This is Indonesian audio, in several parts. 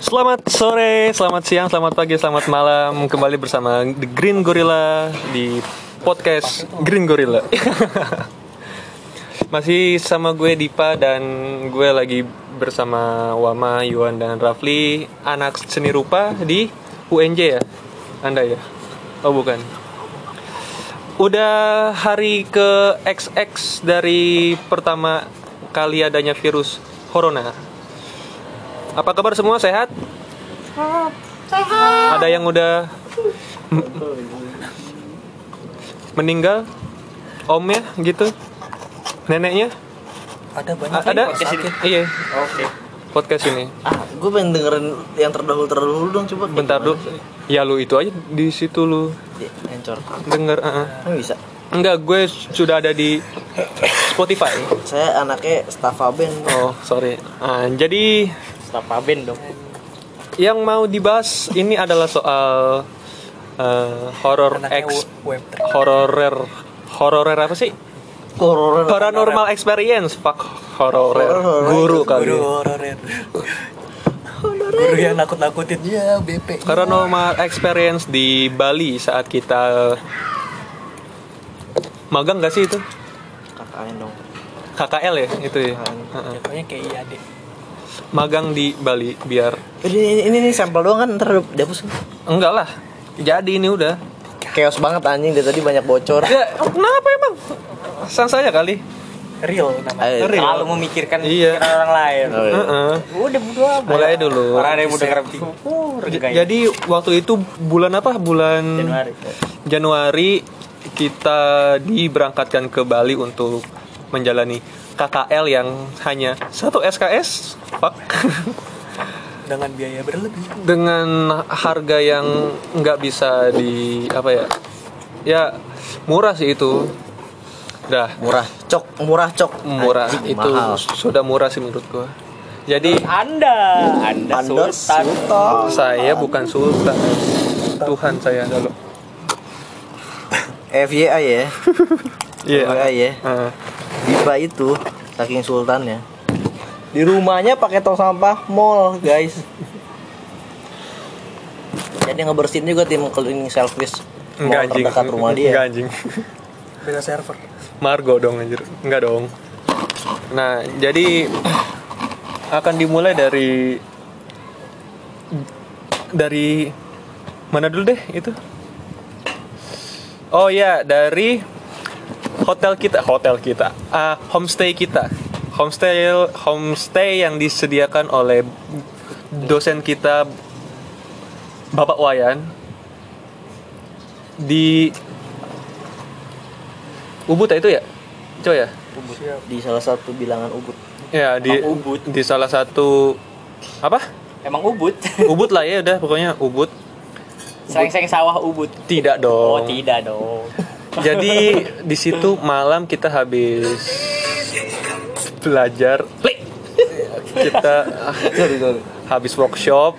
Selamat sore, selamat siang, selamat pagi, selamat malam Kembali bersama The Green Gorilla Di podcast Green Gorilla Masih sama gue Dipa dan gue lagi bersama Wama, Yuan, dan Rafli Anak seni rupa di UNJ ya? Anda ya? Oh bukan Udah hari ke XX dari pertama kali adanya virus Corona apa kabar semua sehat? Sehat. Ada yang udah meninggal? Omnya gitu? Neneknya? Ada banyak. A- ada? Podcast ini. Iya, Oke. podcast ini. Ah, gue pengen dengerin yang terdahulu terdahulu dong coba. Bentar dulu. Ya lu itu aja di situ lu Ya, Encor. denger. uh-uh. Kan bisa. Enggak, gue sudah ada di Spotify. Saya anaknya Staffa Band. Oh, sorry. Ah, jadi Stapa band dong. yang mau dibahas ini adalah soal uh, horror Anaknya X web hororer hororer apa sih Horor. paranormal experience pak Horror. guru kali Guru hororer. Guru yang nakut-nakutin ya BP. paranormal experience di Bali saat kita magang gak sih itu KKN dong. KKL ya itu ya. Jatuhnya kayak iya deh. Magang di Bali biar Ini, ini, ini sampel doang kan ntar dihapus. enggak lah jadi ini udah Chaos banget anjing dari tadi banyak bocor. ya kenapa emang sang saya kali Real namanya. Ayo. Real. Terlalu memikirkan Iya. orang lain. Oh, iya. Heeh. Udah bodo amat. mulai dulu Orang ada yang udah regai. jadi waktu itu bulan apa bulan Januari. Januari kita diberangkatkan ke Bali untuk menjalani KKL yang hanya satu SKS, Pak, Dengan biaya berlebih. dengan harga yang nggak bisa di apa ya, ya murah sih itu, dah Murah, cok, murah cok. murah Anjing, itu mahal. sudah murah sih menurut gua. Jadi Anda, Anda, Anda sultan. sultan. saya bukan sultan, Tuhan saya dulu. FYI ya. Iya. FYI ya. Heeh. Dipa itu saking sultannya. Di rumahnya pakai tong sampah mall, guys. Jadi ngebersihin juga tim cleaning service mall Enggak anjing. terdekat rumah dia. Enggak anjing. Beda server. Margo dong anjir. Enggak dong. Nah, jadi akan dimulai dari dari mana dulu deh itu? Oh ya, dari hotel kita, hotel kita. Ah, homestay kita. Homestay homestay yang disediakan oleh dosen kita Bapak Wayan di Ubud ya itu ya? Coy ya? Di salah satu bilangan Ubud. Ya di Emang Ubud. di salah satu apa? Emang ubud. Ubud lah ya udah pokoknya Ubud. Seng-seng sawah ubud. Tidak Oh, dong. tidak dong. Jadi di situ malam kita habis belajar. kita habis workshop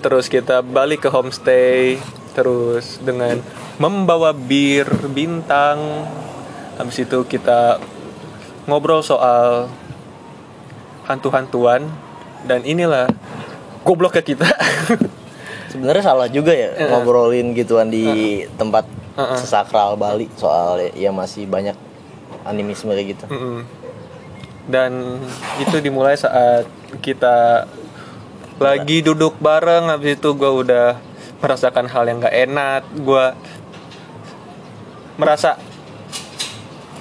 terus kita balik ke homestay terus dengan membawa bir bintang. Habis itu kita ngobrol soal hantu-hantuan. Dan inilah gobloknya kita. Sebenarnya salah juga ya Heeh. ngobrolin gituan di tempat Heeh. sesakral Bali soal ya masih banyak animisme kayak gitu. Mm-mm. dan itu dimulai saat kita lagi duduk bareng habis itu gue udah merasakan hal yang gak enak gue merasa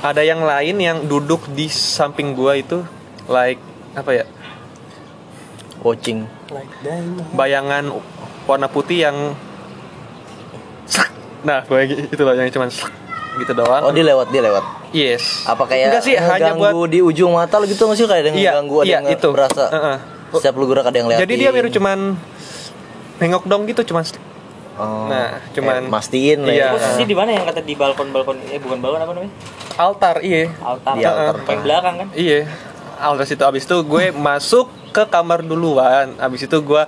ada yang lain yang duduk di samping gue itu like apa ya Watching. Like bayangan warna putih yang. Nah gue itu loh yang cuman gitu doang Oh dia lewat dia lewat. yes Apa kayak Enggak sih hanya buat di ujung mata lo gitu nggak sih kayak ada yang Iya, ngeganggu ada iya, yang itu. berasa Heeh. setiap lu gerak ada yang liatin. Jadi dia baru cuman nengok dong gitu cuman Oh, Nah, cuman- eh, mastiin lah Iya. ya. Posisi di mana yang kata di balkon-balkon eh bukan balkon apa namanya? altar iya. Altar. Di altar. Paling belakang kan? Iya. Altar situ abis itu gue masuk ke kamar duluan. Abis itu gue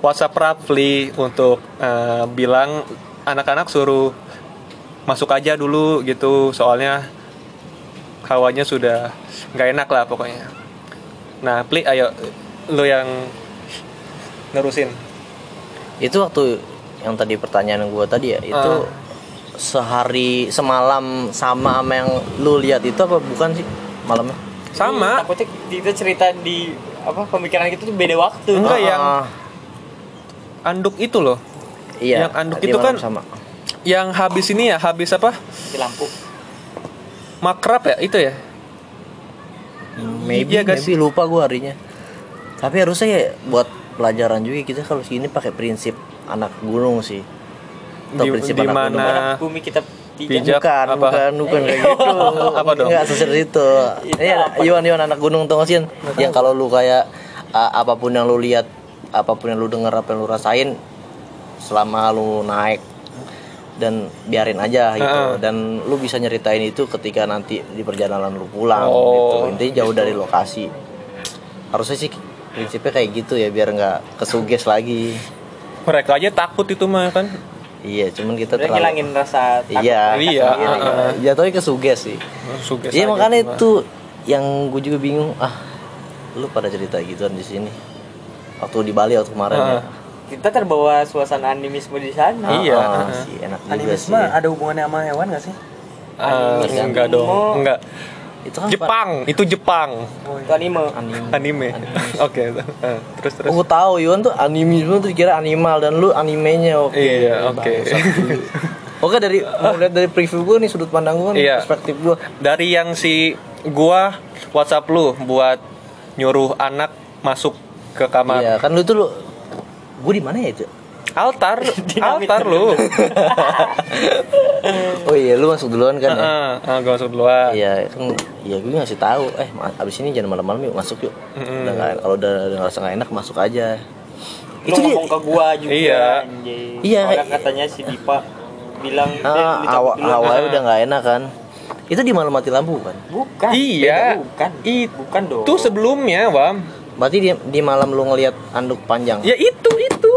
WhatsApp Rafli untuk eh, bilang anak-anak suruh masuk aja dulu gitu soalnya hawanya sudah nggak enak lah pokoknya. Nah, Pli ayo lu yang nerusin Itu waktu yang tadi pertanyaan gua tadi ya, itu Ah. sehari semalam sama sama yang lu lihat itu apa bukan sih malamnya? sama takutnya kita cerita di apa pemikiran kita tuh beda waktu Enggak, Ah, yang anduk itu loh iya. yang anduk itu kan- sama. yang habis ini ya habis apa di lampu makrab ya itu ya Maybe, Iya, guys. maybe lupa gua harinya. Tapi harusnya ya buat pelajaran juga kita kalau sini pakai prinsip anak gunung sih. Atau Di- prinsip di anak mana? gunung. Mana bumi kita Pijak. Bukan, apa? bukan, bukan kayak gitu. Apa dong? Enggak sesuai itu. Ini apa? Iwan Iwan anak gunung tuh sih yang kalau lu kayak uh, apa pun yang lu lihat, apa pun yang lu dengar, apa yang lu rasain selama lu naik dan biarin aja gitu. Heeh. dan lu bisa nyeritain itu ketika nanti di perjalanan lu pulang Oh, gitu. Intinya jauh dari lokasi. Harusnya sih prinsipnya kayak gitu ya biar nggak kesuges lagi. Mereka aja takut itu mah kan? Iya cuman kita Udah ngilangin rasa takut. Iya. Iya, iya, heeh. jatuhnya kesuges sih. Suges Iya makanya itu yang gue juga bingung. Ah lu pada cerita gituan di sini. Waktu di Bali waktu kemarin ya. Kita terbawa suasana animisme di sana Iya, ah. sih enak juga Animisme sih. ada hubungannya sama hewan gak sih? Animisme. enggak dong enggak Itu kan Jepang itu Jepang itu anime anime. anime oke ah, terus terus Oh, gue tahu Iwan tuh animisme tuh dikira animal dan lu animenya oke. Iya, oke. Bangsat. Oke dari mau lihat dari preview gue nih sudut pandang gue nih Iya. perspektif gue. dari yang si gua WhatsApp lu buat nyuruh anak masuk ke kamar Iya kan lu tuh lu gue di mana ya itu? altar altar lu Oh iya lu masuk duluan kan ya? Heeh, ah, gua masuk duluan Iya kan iya gue ngasih tahu eh abis ini jangan malam-malam yuk masuk yuk. Udah nggak- kalau udah udah ngerasa nggak enak masuk aja. lu Itu dia ngomong ke gua juga Iya. anjing. Iya. Soalnya katanya si Dipa bilang "Den, ah, dulu." awalnya Ah. udah nggak enak kan. Itu di malam mati lampu kan. bukan Iya. Beda, bukan Itu bukan dong itu sebelumnya wam Berarti di, di malam lu ngelihat anduk panjang. ya itu itu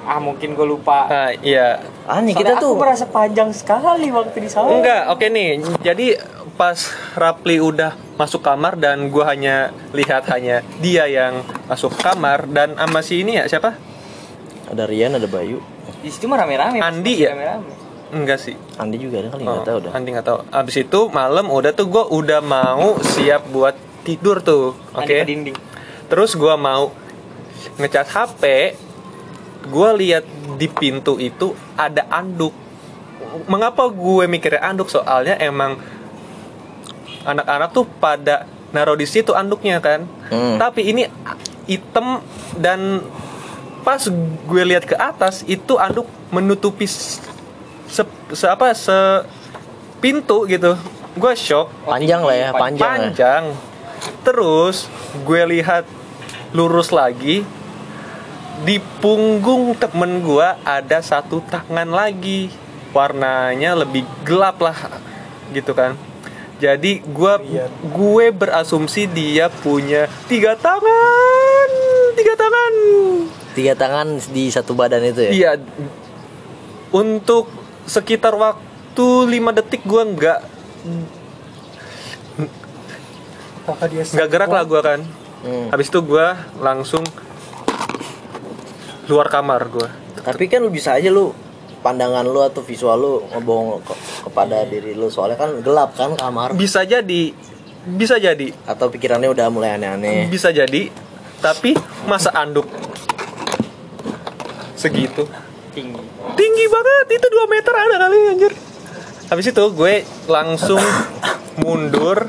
ah mungkin gua lupa ah iya Aneh kita tuh aku merasa panjang sekali waktu di sana enggak oke nih jadi pas Rapli udah masuk kamar dan gua hanya lihat hanya dia yang masuk kamar dan sama si ini ya siapa ada Rian ada Bayu. di situ mah rame-rame Andi ya? rame-rame. enggak sih Andi juga ada kali Oh, nggak tahu dah. Andi nggak tahu. Abis itu malam udah tuh gue udah mau siap buat tidur tuh, oke. Andi ke dinding Terus gue mau ngecas HP, gue lihat di pintu itu ada anduk. Mengapa gue mikirnya anduk? Soalnya emang anak-anak tuh pada naruh di situ anduknya kan. Hmm. Tapi ini hitam dan pas gue lihat ke atas itu anduk menutupi se, se- apa se pintu gitu. Gue shock Panjang lah ya, panjang. ya. panjang. Terus gue lihat lurus lagi di punggung temen gue ada satu tangan lagi. Warnanya lebih gelap lah gitu kan. Jadi gue gue berasumsi dia punya tiga tangan tiga tangan. Tiga tangan di satu badan itu ya. iya. Untuk sekitar waktu lima detik gue nggak Apakah dia nggak gerak lah gue kan Hmm. habis itu gue langsung luar kamar gue Tapi kan lu bisa aja lu pandangan lu atau visual lu ngebohong ke- kepada diri lu. Soalnya kan gelap kan kamar. Bisa jadi bisa jadi. Atau pikirannya udah mulai aneh-aneh. bisa jadi tapi masa anduk segitu? Tinggi. Tinggi banget itu 2 meter ada kali anjir. Habis itu gue langsung mundur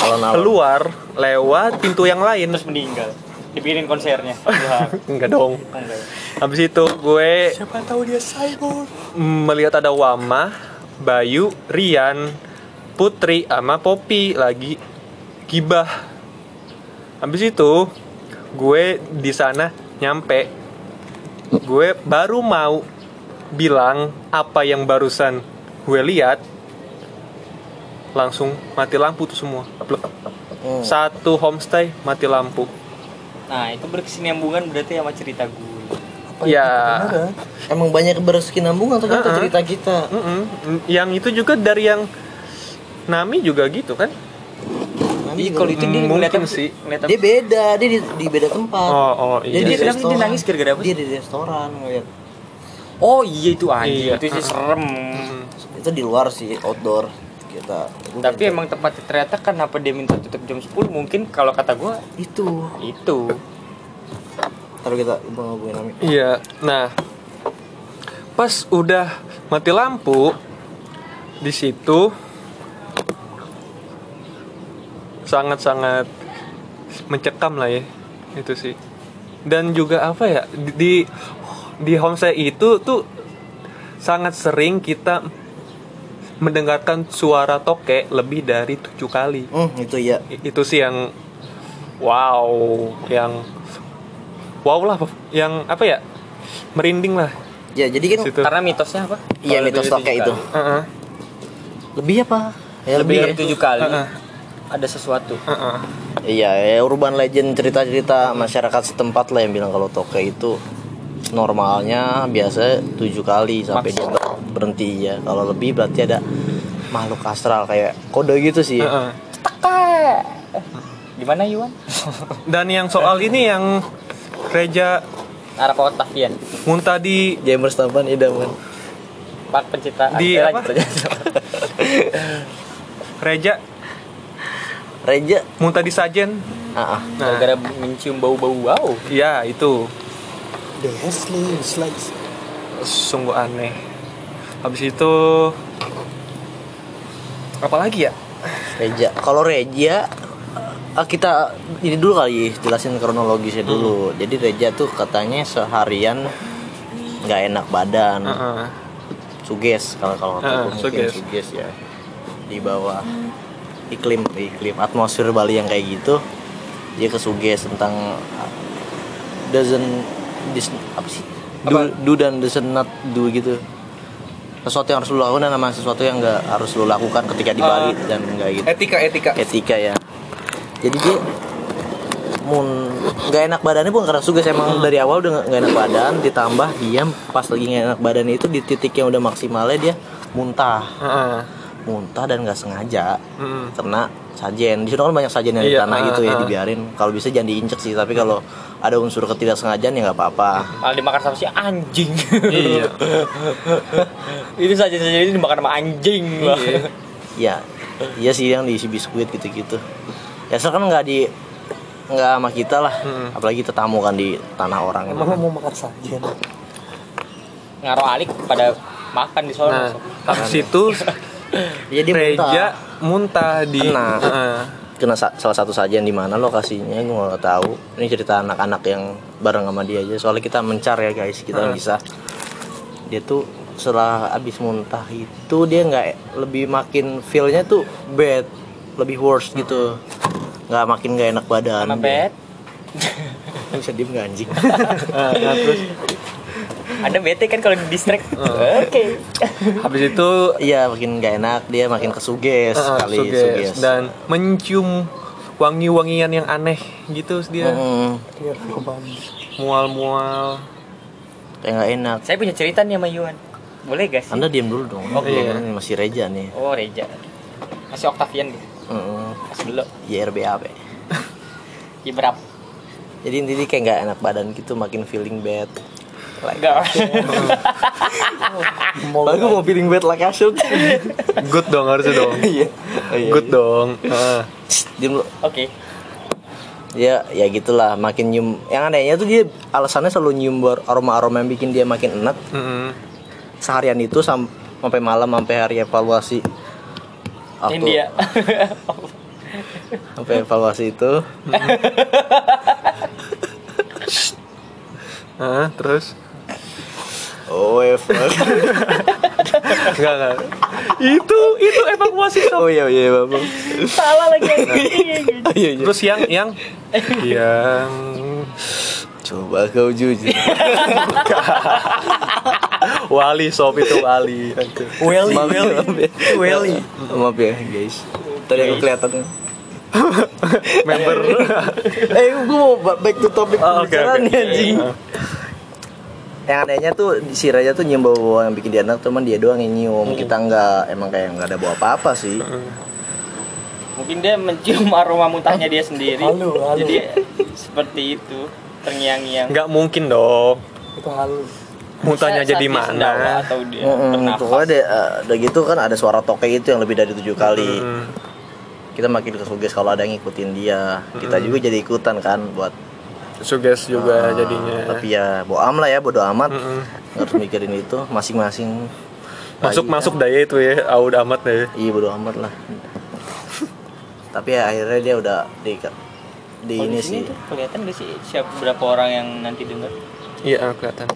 Alon-alon. keluar lewat pintu yang lain terus meninggal dibikin konsernya Wah, enggak dong enggak. habis itu gue Siapa tahu dia cyborg. melihat ada Wama, Bayu, Rian, Putri, sama Poppy lagi gibah. Habis itu gue di sana nyampe. Gue baru mau bilang apa yang barusan gue lihat langsung mati lampu tuh semua. Hmm. Satu homestay mati lampu. nah itu berkesinambungan berarti sama cerita gue Ya. Beneran. Emang banyak berkesinambungan ternyata Uh-uh. cerita kita. Mm-mm. Yang itu juga dari yang Nami juga gitu kan? nangis Ih, kalau itu dia Mungkin ngeliat apa sih. Apa? dia beda dia di, di beda tempat Oh, oh, dia iya. di Dia kenapa dia restoran. nangis gara-gara apa? dia di restoran ngeliat Oh iya itu anjing, Iya. itu sih serem. Hmm. itu di luar sih outdoor kita Tapi emang tempatnya ternyata kenapa dia minta tutup jam 10 mungkin kalau kata gua itu itu. Taruh kita ngomongin Ami Iya. Nah, pas udah mati lampu di situ sangat-sangat mencekam lah ya itu sih. Dan juga apa ya di di, di homestay itu tuh sangat sering kita mendengarkan suara tokek lebih dari tujuh kali. hmm itu ya Itu sih yang wow, yang wow lah, yang apa ya merinding lah. ya jadi kan Situ. Karena mitosnya apa? iya mitos lebih dari toke tujuh itu kali. Heeh. lebih apa ya Lebih lebih dari tujuh kali Heeh. ada sesuatu. Heeh. iya ya urban legend cerita-cerita masyarakat setempat lah yang bilang kalau toke itu normalnya biasa tujuh kali sampai ber- berhenti ya kalau lebih berarti ada makhluk astral kayak kode gitu sih Heeh. Gimana Yuan? Dan yang soal ini yang Reja Arah ke Octavian. muntah di Gamers tampan idaman Pak penciptaan. Di apa? Reja Reja muntah di sajen. ah ah. Nah, Gara-gara mencium bau-bau wow. ya itu The wrestling slides. sungguh aneh. Habis itu apa lagi ya? Reja kalau Reja eh, kita ini dulu kali jelasin kronologisnya dulu jadi Reja tuh katanya seharian nggak enak badan Heeh. suges kalau kalau mungkin suges. suges ya di bawah iklim iklim atmosfer Bali yang kayak gitu dia kesuges tentang uh, doesn't dis, apa sih do, Apa? do dan doesn't not do gitu sesuatu yang harus lu lakukan dan sama sesuatu yang nggak harus lu lakukan ketika di Bali Ah. dan nggak gitu Etika etika. etika ya jadi dia mun nggak enak badannya pun karena suges emang dari awal udah nggak- enak badan ditambah dia pas lagi nggak enak badannya itu di titik yang udah maksimalnya dia muntah Heeh. muntah dan nggak sengaja Mm. karena sajen di situ kan banyak sajen yang di Iya, tanah ah, gitu ya ah. dibiarin kalau bisa jangan diinjek sih tapi kalau ada unsur ketidaksengajaan ya nggak apa-apa Malah dimakan sama si anjing. Iya. itu saja saja ini dimakan sama anjing. Iya. ya iya sih yang diisi biskuit gitu-gitu ya asal kan nggak di nggak sama kita lah Mm. apalagi kita tamu kan di tanah orang Emang lo mau makan saja? Ngaruh alik pada makan di sono. Nah, habis itu jadi Reja muntah di Kena. Heeh. Kena sa- salah satu sajian di mana lokasinya gue nggak tahu. Ini cerita anak-anak yang bareng sama dia aja. Soalnya kita mencar ya guys. Kita Hmm. bisa. Dia tuh setelah abis muntah itu dia nggak lebih makin feelnya tuh bad. Lebih worse gitu. Nggak makin nggak enak badan. Bet. bisa diem nggak anjing? Nah, nah, terus Ada bete kan kalau di distract. Oh. Oke. habis itu iya makin nggak enak dia makin kesuges Heeh, kali suges. suges dan mencium wangi-wangian yang aneh gitu dia Mm, mual-mual kayak nggak enak Saya punya cerita nih sama Yuan. Boleh gak sih? anda diem dulu dong Oke. Ini masih Reja nih Oh, Reja. Masih Octavian dia. Mm, Masih dulu. YRBAP Ya berapa? jadi intinya kayak nggak enak badan gitu makin feeling bad like Enggak. Aku mau feeling bad like I should good dong harusnya dong. Iya. Good dong. Heeh. Diem lu Oke. Ya ya gitulah makin nyium. Yang anehnya tuh dia alasannya selalu nyium bar- aroma-aroma yang bikin dia makin enak. Mm-mm. Seharian itu sam- sampai malam sampai hari evaluasi. Waktu India. sampai evaluasi itu. Heeh, terus Oh evaluasi enggak enggak itu itu evakuasi sob. Oh iya iya bapak Salah lagi. Oh, iya, iya. terus yang yang yang Coba kau jujur wali sob itu wali Welly, Maaf ya, Welly. maaf ya. Welly. Maaf ya guys Tadi aku kelihatan member eh gue mau ba- back to topic Oh, oke. nih, anjing yang anehnya tuh si Raja tuh nyium bau yang bikin dia enak cuman dia doang yang nyium kita nggak emang kayak nggak ada bau apa apa sih Mungkin dia mencium aroma muntahnya dia sendiri. Halu, halu. Jadi seperti itu, terngiang-ngiang. nggak mungkin dong Itu halu. muntahnya Bisa jadi mana Atau dia deh, eh, udah gitu kan ada suara toke itu yang lebih dari tujuh kali Mm. kita makin kesuges kalau ada yang ngikutin dia kita juga jadi ikutan kan buat suges juga ah, jadinya. tapi ya bodo am lah ya bodo amat. Nggak harus mikirin itu masing-masing masuk bayi, masuk daya itu ya aud amat deh iya bodo amat lah. Tapi ya akhirnya dia udah di di Kalau ini sih. tuh kelihatan gak sih siapa berapa orang yang nanti dengar? iya kelihatan.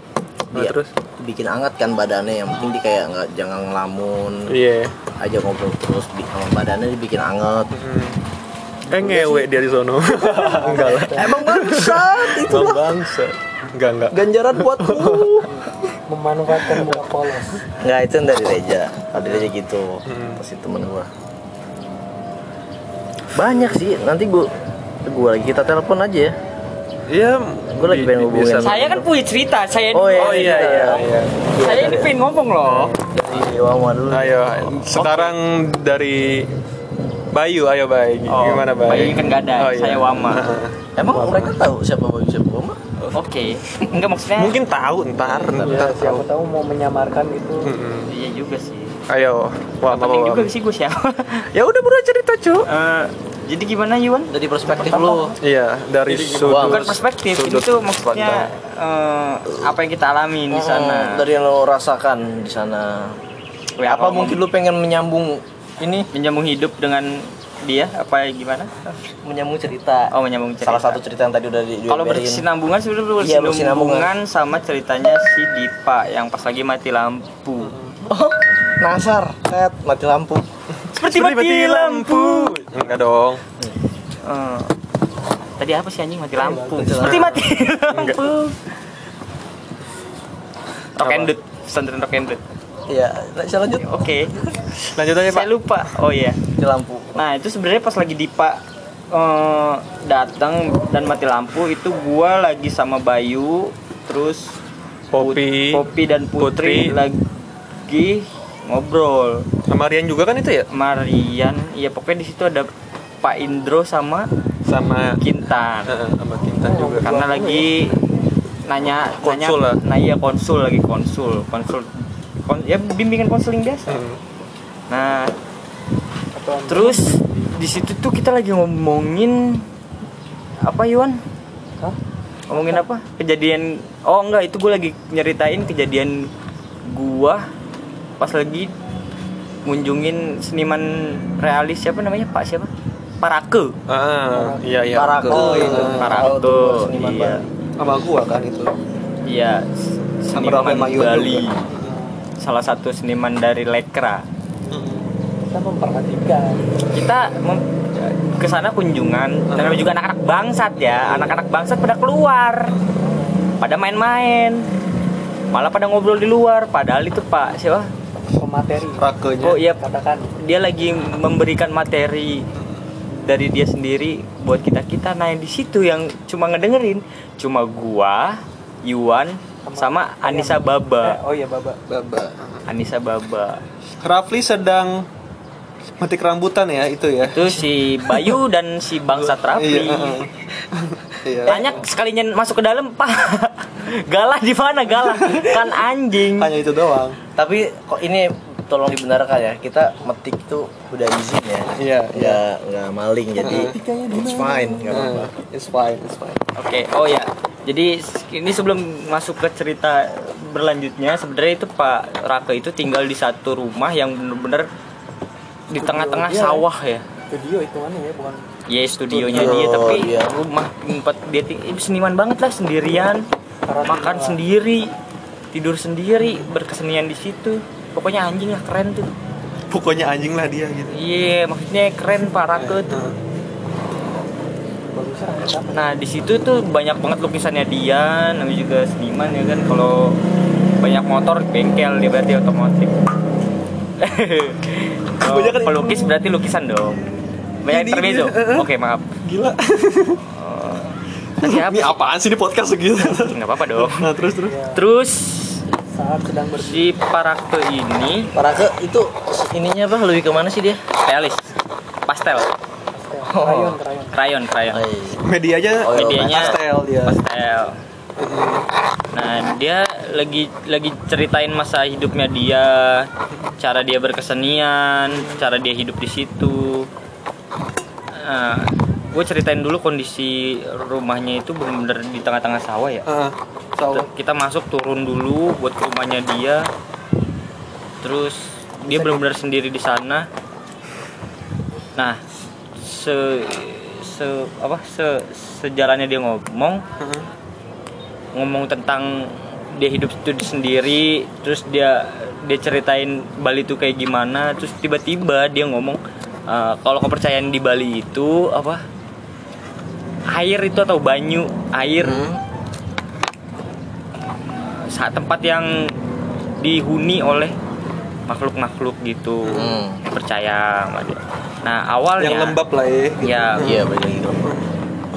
Nah, Dia terus? Bikin anget kan badannya yang penting dia kayak nggak jangan ngelamun. Iya. Aja ngobrol terus di sama badannya dibikin anget Mm. Eh ngewe dia di sono. Enggak lah. Emang bangsat itu Bang bangsa enggak enggak. Ganjaran buatku. Memanfaatkan muka polos. nggak itu yang dari Reja. Dari Reja gitu. Hmm. pasti temen gua. Banyak sih. Nanti gua gua lagi kita telepon aja ya. Iya Gua lagi pengen hubungin. Saya kan punya cerita, saya Oh, iya. oh iya iya. iya saya ini pengen ngomong loh. dari Wama dulu. Ayo sekarang dari Bayu ayo Bay gimana Bay Bayu kan nggak ada, Oh, iya. saya Wama. emang mereka tahu siapa Bayu siapa Wama Oke, enggak maksudnya. mungkin tahu ntar ntar Ya, tahu siapa tahu mau menyamarkan itu. Mm-mm. Iya juga sih. ayo wah Penting juga sih gue siapa. ya udah buru cerita cu Eh, jadi gimana Yuan? dari perspektif lu iya dari sudut Wah, Bukan perspektif, ini sudut tuh maksudnya eh, apa yang kita alami di sana. Hmm, dari yang lo rasakan di sana Ya, apa mungkin lu pengen menyambung ini menyambung hidup dengan dia apa gimana? menyambung cerita Oh menyambung cerita. salah satu cerita yang tadi udah di Kalau diomelin. berkesinambungan sebenarnya Iya, berkesinambungan sama ceritanya si Dipa yang pas lagi mati lampu. oh nasar set mati lampu Seperti, mati, lampu. enggak dong Eh, tadi apa sih anjing mati lampu? Mati Seperti mati lampu. Rock and Rock and. Iya, saya lanjut Oke, lanjut aja saya Pak lupa. Oh iya. di lampu. Nah itu sebenarnya pas lagi Dipa eh, datang dan mati lampu itu gua lagi sama Bayu terus Popi Popi dan Putri, Putri. lagi ngobrol. sama Rian juga kan itu ya Marian, ya pokoknya di situ ada Pak Indro sama sama Kintan. sama Kintan juga Karena lagi nanya Konsul nanya, lah. nah iya konsul lagi konsul konsul kon- ya bimbingan konseling biasa. Hmm. Nah Atau Terus di situ tuh kita lagi ngomongin apa Yuan? Hah? Ngomongin apa? Kejadian Oh enggak, itu gue lagi nyeritain kejadian gua pas lagi ngunjungin seniman realis siapa namanya? Pak siapa? Parake. ah iya iya Parako Oh, itu. iya. Parako. Tahu tuh, seniman Iya. Sama gua kan itu Iya, seniman Bali. juga. Salah satu seniman dari Lekra. kita memperhatikan. kita mem- ke sana kunjungan dan juga anak-anak bangsat ya anak-anak bangsat pada keluar pada main-main malah pada ngobrol di luar padahal itu pak siapa Pemateri. rakenya oh iya Katakan. dia lagi memberikan materi dari dia sendiri buat kita kita nah yang di situ yang cuma ngedengerin cuma gua Yuan sama Anissa Eh, Baba oh iya baba. Baba Anissa Baba Rafli sedang metik rambutan ya itu ya itu si Bayu dan si bangsat Rafli Iya, heeh. Iya. Tanya sekalinya masuk ke dalam, Pak. Galah di mana galah? Kan anjing. hanya itu doang Tapi kok ini tolong dibenarkan ya. Kita metik tuh udah izin ya. Iya, Nggak nggak maling jadi it's fine nggak apa-apa. Uh, it's fine it's fine Oke, oh ya. Jadi ini sebelum masuk ke cerita berlanjutnya, sebenarnya itu Pak Rake itu tinggal di satu rumah yang bener-bener di tengah-tengah Iya. sawah ya. Studio itu mana ya, bukan Ya studionya Studio, dia, tapi iya. rumah tempat dia eh, seniman banget lah sendirian, Karantina. makan sendiri, tidur sendiri, berkesenian di situ. Pokoknya anjing lah keren tuh. pokoknya anjing lah dia gitu Iya, maksudnya keren Pak Rake tuh. Nah di situ tuh banyak banget lukisannya dia, namanya juga seniman ya kan. Kalau banyak motor bengkel dia berarti otomotif. Kalau pelukis berarti lukisan dong. Banyak eh. Oke maaf. gila Oh. Tadi apa? ini apaan sih di podcast segitu Nggak apa-apa dong. nah terus terus Terus saat sedang ber si Parakte ini Parake itu ininya apa? Lebih ke mana sih dia? realis, pastel. Krayon, krayon. krayon krayon Oh, iya. medianya Oh, iya, medianya pastel dia. pastel. Nah dia lagi lagi ceritain masa hidupnya dia cara dia berkesenian cara dia hidup di situ. Nah, gue ceritain dulu kondisi rumahnya itu bener-bener di tengah-tengah sawah ya? Heeh. Sawah. kita masuk turun dulu buat ke rumahnya dia terus dia benar-benar sendiri di sana nah se se apa se sejalannya dia ngomong Heeh. ngomong tentang dia hidup itu sendiri terus dia dia ceritain Bali itu kayak gimana terus tiba-tiba dia ngomong "Eh, kalau kepercayaan di Bali itu apa air itu atau banyu air saat tempat yang dihuni oleh makhluk-makhluk gitu Hmm. percaya sama dia. Nah awalnya yang lembab lah ya ya Iya, lagi ke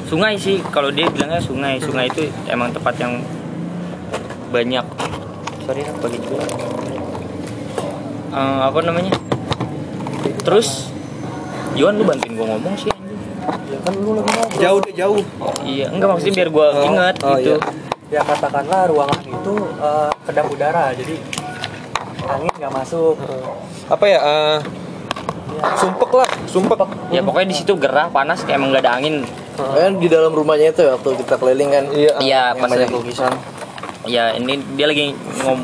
sungai sih kalau dia bilangnya sungai sungai itu emang tempat yang banyak sorry apa gitu Eh, apa namanya terus Yuan lu bantuin gua ngomong sih anjing. Ya kan lu lagi ngobrol. jauh deh jauh iya enggak maksudnya biar gua Oh, inget oh, gitu iya. Ya katakanlah ruangan itu eh, kedap udara, jadi angin nggak masuk. apa ya eh, sumpek lah sumpek. Ya pokoknya di situ gerah panas kayak emang gak ada angin. Kan di dalam rumahnya itu ya, waktu kita keliling kan. iya. Iya Yang pas banyak lukisan. ya ini dia lagi ngom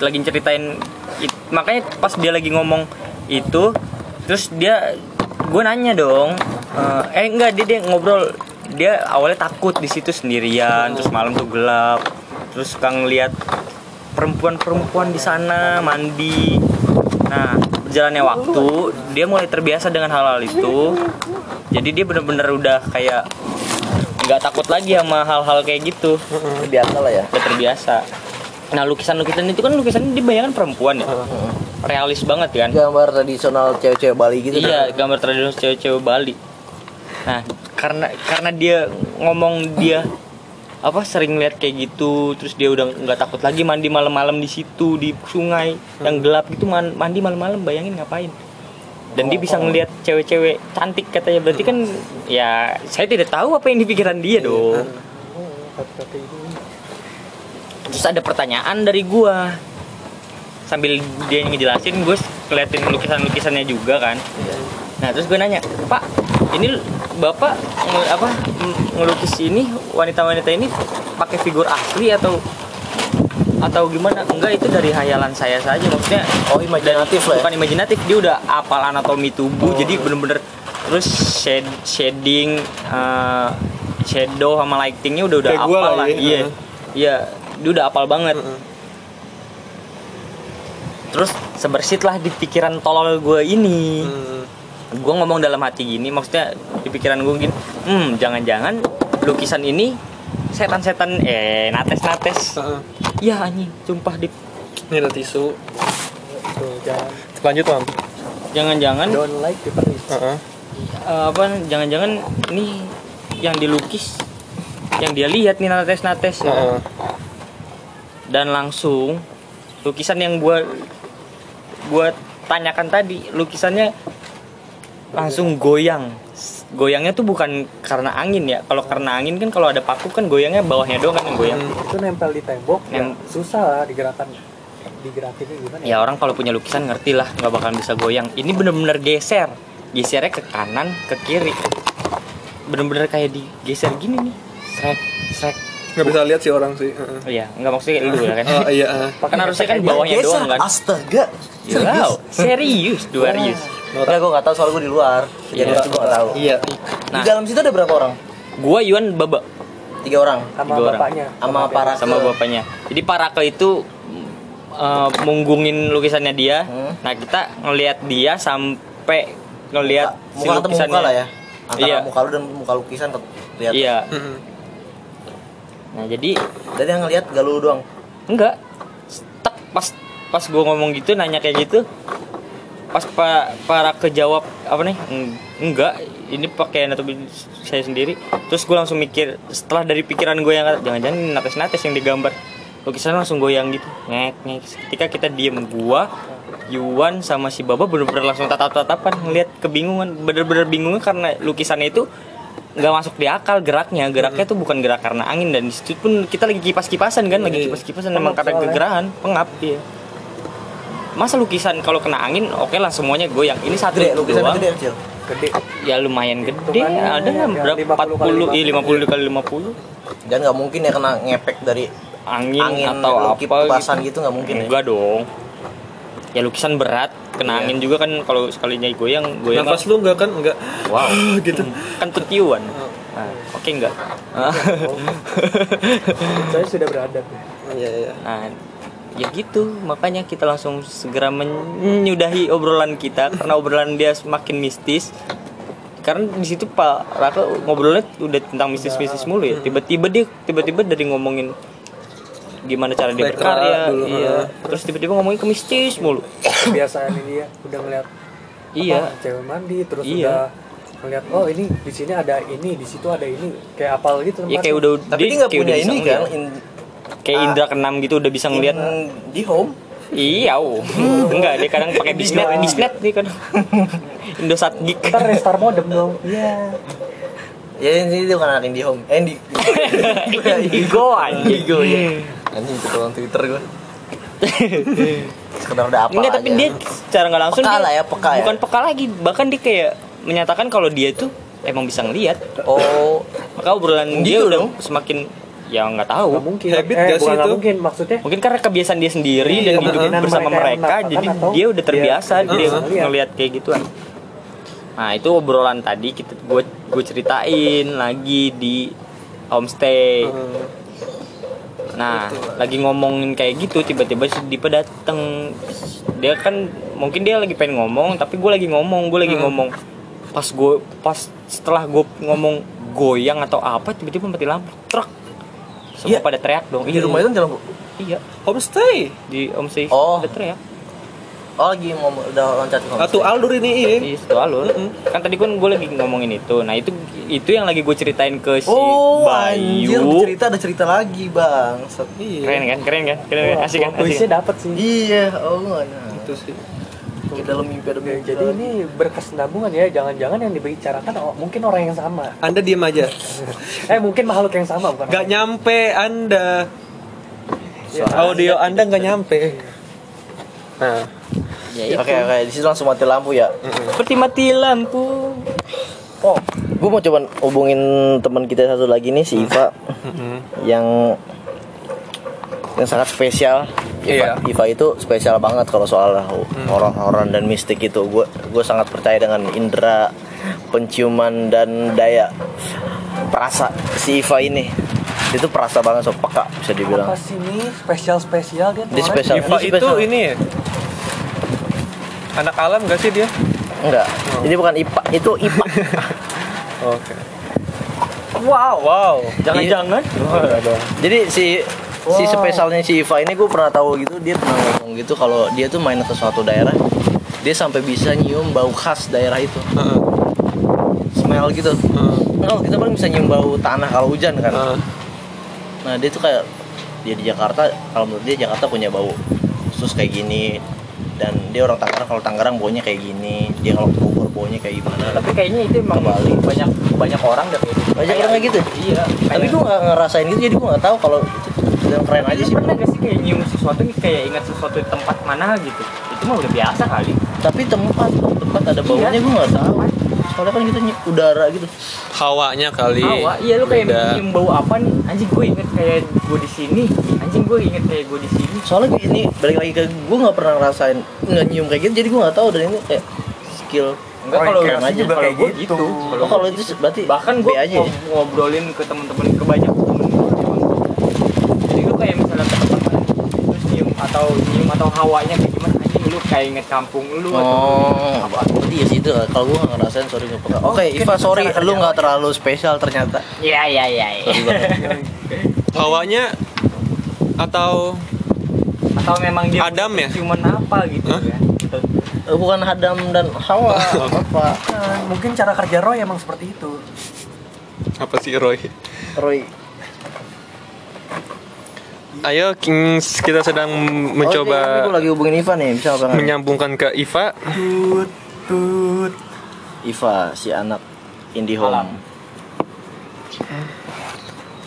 lagi ceritain it- makanya pas dia lagi ngomong itu terus dia gue nanya dong eh, eh enggak dia, dia ngobrol dia awalnya takut di situ sendirian terus malam tuh gelap. Terus suka ngeliat perempuan-perempuan di sana mandi. Nah berjalannya waktu dia mulai terbiasa dengan hal-hal itu. Jadi dia bener-bener udah kayak nggak takut lagi sama hal-hal kayak gitu. Biasa lah ya. udah terbiasa. Nah lukisan-lukisan itu kan lukisannya dibayangkan perempuan ya? Realis banget kan? Gambar tradisional cewek-cewek Bali gitu. iya gambar tradisional cewek-cewek Bali nah karena karena dia ngomong dia apa sering lihat kayak gitu terus dia udah nggak takut lagi mandi malam-malam di situ di sungai yang gelap gitu man- mandi malam-malam bayangin ngapain? Dan dia bisa ngelihat cewek-cewek cantik katanya berarti kan ya saya tidak tahu apa yang di pikiran dia dong. Kata-kata itu. terus ada pertanyaan dari gua. Sambil dia ngejelasin gue keliatin lukisan-lukisannya juga kan nah terus gue nanya pak ini bapak apa ngelukis ini wanita-wanita ini pakai figur asli atau atau gimana enggak itu dari hayalan saya saja maksudnya Oh, imajinatif lah ya. bukan imajinatif dia udah apal anatomi tubuh jadi bener-bener terus shade, shading eh, shadow sama lightingnya udah udah Kayak apal lah lah ya. iya iya dia udah apal banget terus sebersit lah di pikiran tolol gue ini Hmm. Gue ngomong dalam hati gini maksudnya di pikiran gue gini hmm jangan-jangan lukisan ini setan-setan eh nates-nates Heeh. ya anjing sumpah di ini ada tisu Tuh, jangan lanjut mam jangan-jangan don't like is. Heeh. eh, apa jangan-jangan ini yang dilukis yang dia lihat nih nates-nates Heeh. dan langsung lukisan yang gua gua tanyakan tadi lukisannya langsung goyang goyangnya tuh bukan karena angin ya kalau karena angin kan kalau ada paku kan goyangnya bawahnya doang kan yang goyang Itu nempel di tembok, ya Nem- susah lah digerakkan. Digerakinnya gimana? ya orang kalau punya lukisan ngerti lah nggak bakalan bisa goyang ini bener-bener geser gesernya ke kanan ke kiri bener-bener kayak digeser gini nih srek srek nggak bisa lihat sih orang sih Heeh. oh iya nggak maksudnya lu ya kan oh iya heeh. kan harusnya kan bawahnya doang kan Astaga. Wow, serius, dua serius. Enggak, gue gak tahu soal gue di luar. Jadi Iya. gue gak tahu. iya Di dalam situ ada berapa orang? Gua Yuan Baba Tiga orang. sama Tiga orang. bapaknya. Sama para sama bapaknya. Jadi Parake itu uh, munggungin lukisannya dia. Hmm. Nah, kita ngelihat dia sampai ngelihat si muka lukisannya. muka lah ya. Antara Iya. muka lu dan muka lukisan ket- lihat. Iya. Heeh. Nah, jadi Dan yang ngelihat gak lu doang. enggak tak pas pas gua ngomong gitu nanya kayak gitu pas pak para kejawab apa nih? "Eng- enggak ini pakai anatomi saya sendiri. Terus gue langsung mikir setelah dari pikiran gue yang jangan-jangan nates nates yang digambar. Lukisan langsung goyang gitu ngek ngek. Ketika kita diem gua Yuan sama si Baba bener-bener langsung tatap-tatapan ngelihat kebingungan. Bener-bener bingungnya karena lukisannya itu nggak masuk di akal geraknya. Geraknya tuh bukan gerak karena angin dan di situ pun kita lagi kipas-kipasan kan lagi kipas-kipasan memang karena kegerahan pengap. Ya masa lukisan kalau kena angin oke lah semuanya goyang. Ini satu Gede, lukisan doang. gede kecil. gede. Ya lumayan gede. Hitungannya ada nggak? ya, berapa? 50 kali 40 iya 50 kali 50 Dan nggak mungkin ya kena ngepek dari angin, angin atau apa kipasan gitu. gitu nggak mungkin ya. enggak dong. Ya lukisan berat. Kena Iya. angin juga kan kalau sekalinya goyang goyang nafas lu enggak kan? Enggak wow. Gitu. Kan tutiuan nah, oke enggak saya sudah beradab ya. iya iya. Nah ya gitu makanya kita langsung segera menyudahi obrolan kita karena obrolan dia semakin mistis. Karena di situ Pak Raka ngobrolnya udah tentang mistis-mistis mulu ya. Tiba-tiba dia tiba-tiba dari ngomongin gimana cara dia berkarya dulu, iya. terus tiba-tiba ngomongin ke mistis mulu. Kebiasaan ini ya udah ngeliat iya. apa, cewek mandi terus Iya. udah ngeliat oh ini di sini ada ini di situ ada ini kayak apal gitu ya kayak udah Tapi dia nggak kayak punya ini kan kayak Ah. indra keenam gitu udah bisa ngeliat in di home. iya oh. enggak dia kadang pakai bisnet bisnet dia kadang Indosat Geek ntar restart modem dong iya Ya ini dia bukan anak indie home. Eh di Indigo anjing Indigo ya. Anjing itu orang Twitter gua. Sekedar udah apa Enggak, tapi aja. dia secara nggak langsung Peka dia lah ya, peka ya. bukan peka lagi, bahkan dia kayak menyatakan kalau dia tuh emang bisa ngelihat. Oh, Maka obrolan Gitu dia udah semakin ya nggak tahu. nggak mungkin Habit eh, gak sih itu? mungkin maksudnya Mungkin karena kebiasaan dia sendiri Iya, dan hidup kemungkinan bersama mereka mereka, jadi atau dia udah dia- terbiasa dia dia ngeliat. ngelihat kayak gituan. Nah itu obrolan tadi kita gue gue ceritain lagi di homestay. Nah, lagi ngomongin kayak gitu, tiba-tiba si Dipa dateng. Dia kan mungkin dia lagi pengen ngomong, tapi gue lagi ngomong, gue lagi ngomong. Pas gue, pas setelah gue ngomong goyang atau apa, tiba-tiba mati lampu, truk. Semua Iya. pada teriak dong. di rumah itu jalan bu. Iya, homestay di homestay Oh. pada teriak. Oh lagi ngomong udah loncat ke atau Aldur ini iya Iya, itu alur. Kan tadi kan gue lagi ngomongin itu. Nah itu itu yang lagi gue ceritain ke si Oh, anjir, Bayu. cerita ada cerita lagi, Bang. Set. Keren kan, keren kan, keren kan, asik kan, asik kan? puisinya dapet sih Iya, oh nah. itu sih Kita dalam mimpi ada Ya, mimpi. jadi ini berkesinambungan ya jangan-jangan yang dibicarakan oh, mungkin orang yang sama anda diem aja eh mungkin makhluk yang sama bukan orang. nyampe anda Ya, audio anda nggak nyampe nah Ya. Oke, oke, di situ langsung mati lampu ya. Seperti mati lampu. Oh, gue mau coba hubungin teman kita satu lagi nih si Iva yang yang sangat spesial. Iva, Iya. Iva itu spesial banget kalau soal horor-horor dan mistik itu. Gue gue sangat percaya dengan indera penciuman dan daya perasa si Iva ini. Itu perasa banget so peka bisa dibilang. apa sih ini spesial spesial dia Dia spesial. Iva Ini itu spesial. ini ya anak alam gak sih dia enggak. Ini bukan IPA, itu IPA. oke Wow. wow Jangan-jangan. Jadi si si spesialnya si Iva ini gue pernah tahu gitu dia pernah ngomong gitu kalau dia tuh main ke suatu daerah dia sampai bisa nyium bau khas daerah itu Heeh, smell gitu heeh, Nah, kalau kita paling bisa nyium bau tanah kalau hujan kan heeh. nah dia tuh kayak dia di Jakarta kalau menurut dia Jakarta punya bau khusus kayak gini dan dia orang Tangerang kalau Tangerang baunya kayak gini dia kalau Bogor baunya kayak gimana Tapi kayaknya itu emang Kebalik. banyak banyak orang deh kayak gitu. banyak orang kayak gitu Iya. tapi gue nggak ngerasain gitu jadi gue nggak tahu kalau itu yang keren aja sih pernah gak sih kayak nyium sesuatu nih kayak ingat sesuatu di tempat mana gitu itu mah udah biasa kali tapi tempat tempat ada baunya Iya. gue nggak tahu soalnya kan kita udara gitu hawanya kali Hawa, iya lu kayak Beda. nyium bau apa nih anjing gue inget kayak gue di sini anjing gue inget kayak gue di sini soalnya ini balik lagi ke gue nggak pernah ngerasain nggak nyium kayak gitu jadi gue nggak tahu dan ini kayak skill enggak Oh, kalau aja. juga kalau kayak gue gitu. gitu oh, kalau itu berarti bahkan gue aja ya? ngobrolin ke temen-temen ke banyak temen gue emang jadi lu kayak misalnya ke tempat mana terus nyium atau nyium atau hawanya kayak gimana anjing lu kayak inget kampung lu atau Oh, apa? Berarti ya sih itu. Kalau gue nggak ngerasain, sorry nggak pernah. Oke, mungkin Iva, sorry, cara lu kerja nggak terlalu spesial ternyata. iya iya iya iya. Hawanya atau atau memang dia Adam ya? cuman apa gitu Hah? ya Eh, Bukan Hadam dan Hawa, apa? Nah, mungkin cara kerja Roy emang seperti itu apa sih Roy Roy. Ayo Kings, kita sedang Oh, gue mencoba lagi hubungin Iva nih, bisa apa menyambungkan ke Iva. Tut tut. Iva, si anak indie home.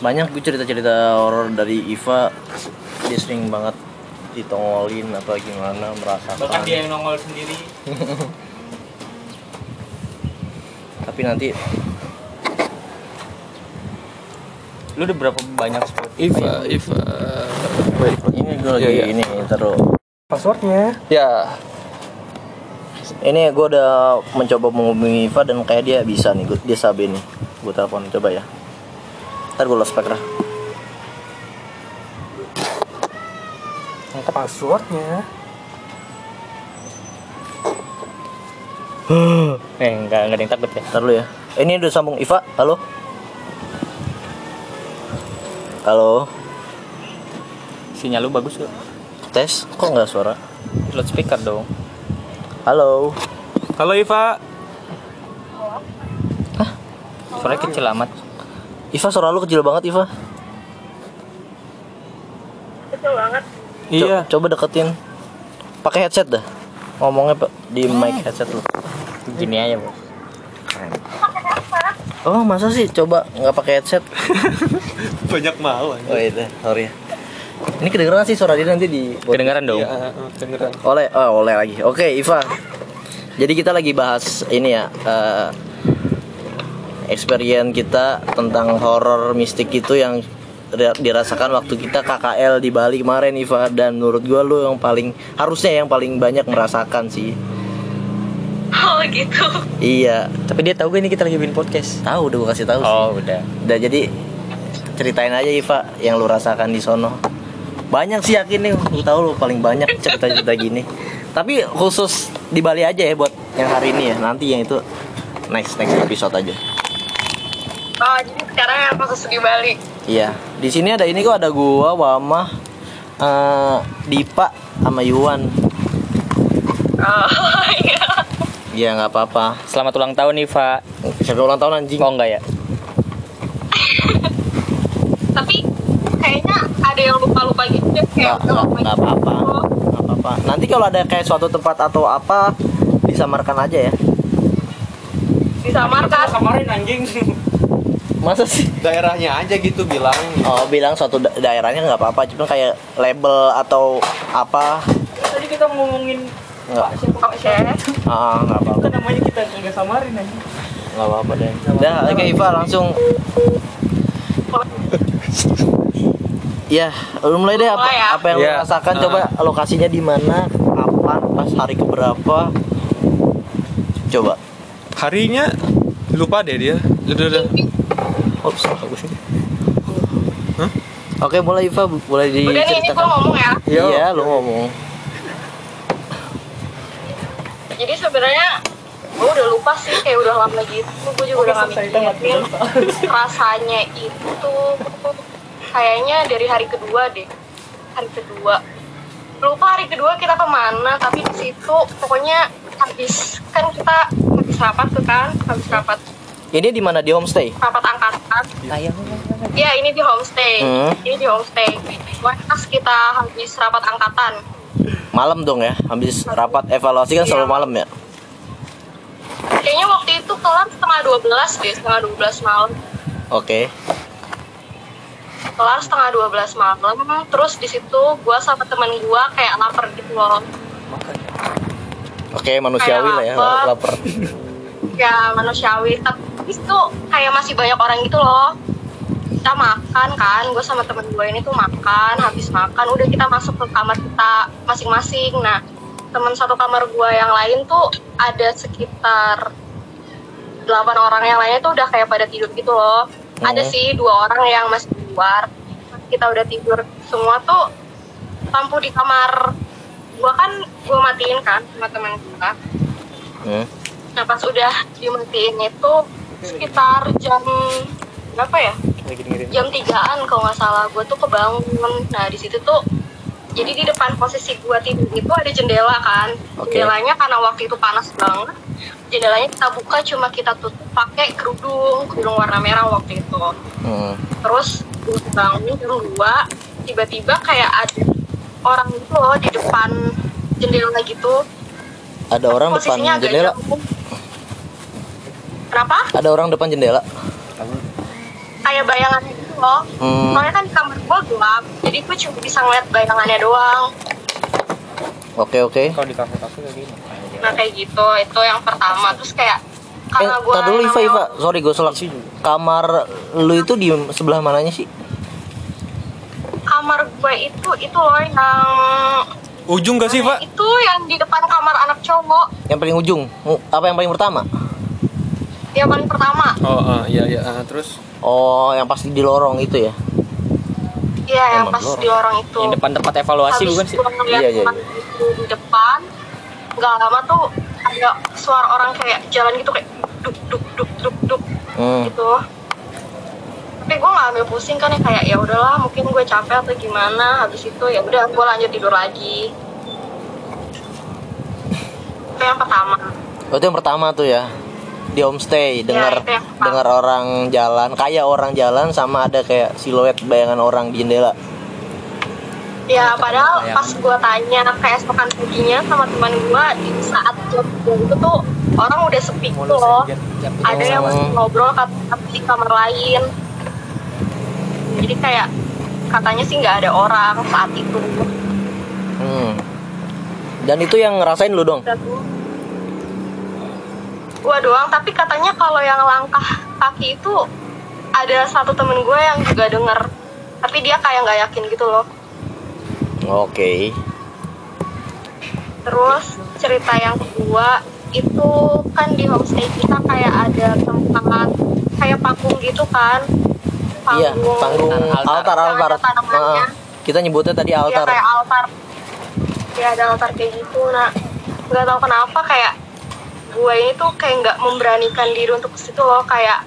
Banyak gue cerita-cerita horor dari Iva. Dia sering banget ditongolin apa gimana merasakan. bahkan dia yang nongol sendiri Tapi nanti lu udah berapa banyak spot Iva, Iva. Baik. ini gue lagi Iya, iya. ini taruh. Passwordnya. Ya, Ini gue udah mencoba menghubungi Iva dan kayak dia bisa nih, gua- dia sabi nih. Gue telepon coba ya. Ntar gue lost spek dah. Passwordnya. eh enggak enggak ada yang takut ya Ntar lu ya. Eh, ini udah sambung Iva. Halo. Halo. Sinyal lu bagus gak Tes. Kok nggak suara? loudspeaker dong Halo. halo Iva. suaranya kecil amat Iva suara lu kecil banget Iva. Co- Iya. coba deketin. Pakai headset dah. Ngomongnya Pak, di mic headset lu. gini aja bos Oh masa sih coba nggak pakai headset? Banyak mau. Oh iya, sorry. ya. Ini kedengeran sih suara dia nanti di kedengaran dong Iya, beneran. oleh oh, oleh lagi. Oke Iva. Jadi kita lagi bahas ini ya. eh experience kita tentang horor mistik itu yang di- dirasakan waktu kita KKL di Bali kemarin Iva dan menurut gua lu yang paling harusnya yang paling banyak merasakan sih. Oh gitu. Iya, tapi dia tahu gak ini kita lagi bikin podcast tahu udah gua kasih tahu sih. oh udah Udah jadi ceritain aja Iva yang lu rasakan di sono. Banyak sih yakin nih, lu tahu lu paling banyak cerita-cerita gini. Tapi khusus di Bali aja ya buat yang hari ini ya. Nanti yang itu next next episode aja. Oh jadi sekarang yang khusus di Bali. Iya, di sini ada ini kok ada gua, Wama, eh, Dipa sama Yuan. Oh iya. Iya nggak apa-apa. selamat ulang tahun Iva Siapa ulang tahun anjing? oh enggak ya Tapi kayaknya ada yang lupa-lupa gitu deh Nggak kayak nggak lupa nggak gitu. apa-apa. Nggak apa-apa. Nanti kalau ada kayak suatu tempat atau apa disamarkan aja ya. Disamarkan. kemarin anjing Masa sih? Daerahnya aja gitu bilang. Oh bilang suatu da- daerahnya nggak apa-apa, cuma kayak label atau apa tadi kita ngomongin nggak Oke. ah nggak apa-apa namanya kita nggak samarin anjing nggak apa-apa deh. Udah, oke Iva langsung. Ya, lu mulai deh apa, Mulai ya? apa yang lu Iya. rasakan Ah. coba lokasinya di mana, kapan, pas hari keberapa? Coba. Harinya lupa deh dia. Udah, udah. Oh, salah aku sih. Oke, mulai Iva, boleh Udah nih ini gue ngomong ya. Iya, lu ngomong. Jadi sebenarnya gue udah lupa sih kayak udah lama gitu. Gue juga udah gak mikirin rasanya itu kayaknya dari hari kedua deh. Hari kedua. Lupa hari kedua kita ke mana tapi di situ pokoknya habis kan kita habis rapat tuh kan habis rapat Ini di mana di homestay? rapat angkatan Iya ini di homestay Hmm. ini di homestay pas kita habis rapat angkatan Malam dong ya, habis rapat evaluasi kan Iya. selalu malam ya. kayaknya waktu itu kelar setengah 12 deh setengah 12 malam Oke. Kelar setengah 12 malam. Terus di situ gua sama temen gua kayak lapar gitu loh. Oke, manusiawi lah ya, lapar. ya manusiawi. Tapi itu kayak masih banyak orang gitu loh. Kita makan kan gue sama temen gue ini tuh makan habis makan udah kita masuk ke kamar kita masing-masing. Nah teman satu kamar gue yang lain tuh ada sekitar delapan orang yang lainnya tuh udah kayak pada tidur gitu loh ada Hmm. sih dua orang yang masih di luar kita udah tidur semua tuh lampu di kamar gue kan gue matiin kan sama temen gue Hmm. Nah pas udah dimatiin itu sekitar jam berapa ya? Jam tigaan kalau nggak salah. Gue tuh kebangun. Nah di situ tuh jadi di depan posisi gue tidur itu ada jendela kan. Oke. Jendelanya karena waktu itu panas banget. Jendelanya kita buka cuma kita tutup pakai kerudung kerudung warna merah waktu itu. Hmm. Terus gue bangun jam 2 tiba-tiba kayak ada orang gitu loh di depan jendela gitu Ada orang depan jendela. jauh. kenapa Ada orang depan jendela. kayak bayangannya gitu loh Hmm. soalnya kan di kamar gua gelap jadi gue cuma bisa ngeliat bayangannya doang Oke oke. Kalau di kafe-kafe kayak gini. Nah kayak gitu itu yang pertama terus kayak Eh, karena gua tar dulu Iva Iva. Sorry gue selak. Kamar lu itu di sebelah mananya sih? kamar gue itu itu loh yang ujung gak sih pak itu yang di depan kamar anak cowok Yang paling ujung. Apa yang paling pertama? yang paling pertama oh ah, iya iya ah, terus Oh, yang pasti di lorong itu ya. iya yang pas lorong. di lorong itu Yang depan tempat evaluasi Habis bukan sih? Iya, iya, itu di depan nggak lama tuh ada suara orang kayak jalan gitu kayak duk duk duk duk duk Hmm. gitu tapi gue nggak ambil pusing kan ya kayak ya udahlah mungkin gue capek atau gimana habis itu ya udah gue lanjut tidur lagi itu yang pertama Oh, itu yang pertama tuh ya. Di homestay dengar itu yang pertama. dengar orang jalan, kayak orang jalan sama ada kayak siluet bayangan orang di jendela. Ya padahal pas gue tanya keesokan paginya sama teman gue di saat jam itu tuh orang udah sepi gitu loh. ada yang masih ngobrol tapi di kamar lain. Jadi kayak katanya sih nggak ada orang saat itu. Hmm. Dan itu yang ngerasain lu dong. gua doang tapi katanya kalau yang langkah kaki itu ada satu temen gue yang juga denger. Tapi dia kayak nggak yakin gitu loh Oke. terus cerita yang kedua itu kan di homestay kita kayak ada tempat kayak panggung gitu kan Iya, panggung altar altar. tanamannya. Ah, kita nyebutnya tadi Iya altar. kayak altar. Ya ada altar kayak gitu. Nah, nggak tahu kenapa kayak gue ini tuh kayak nggak memberanikan diri untuk ke situ loh. Kayak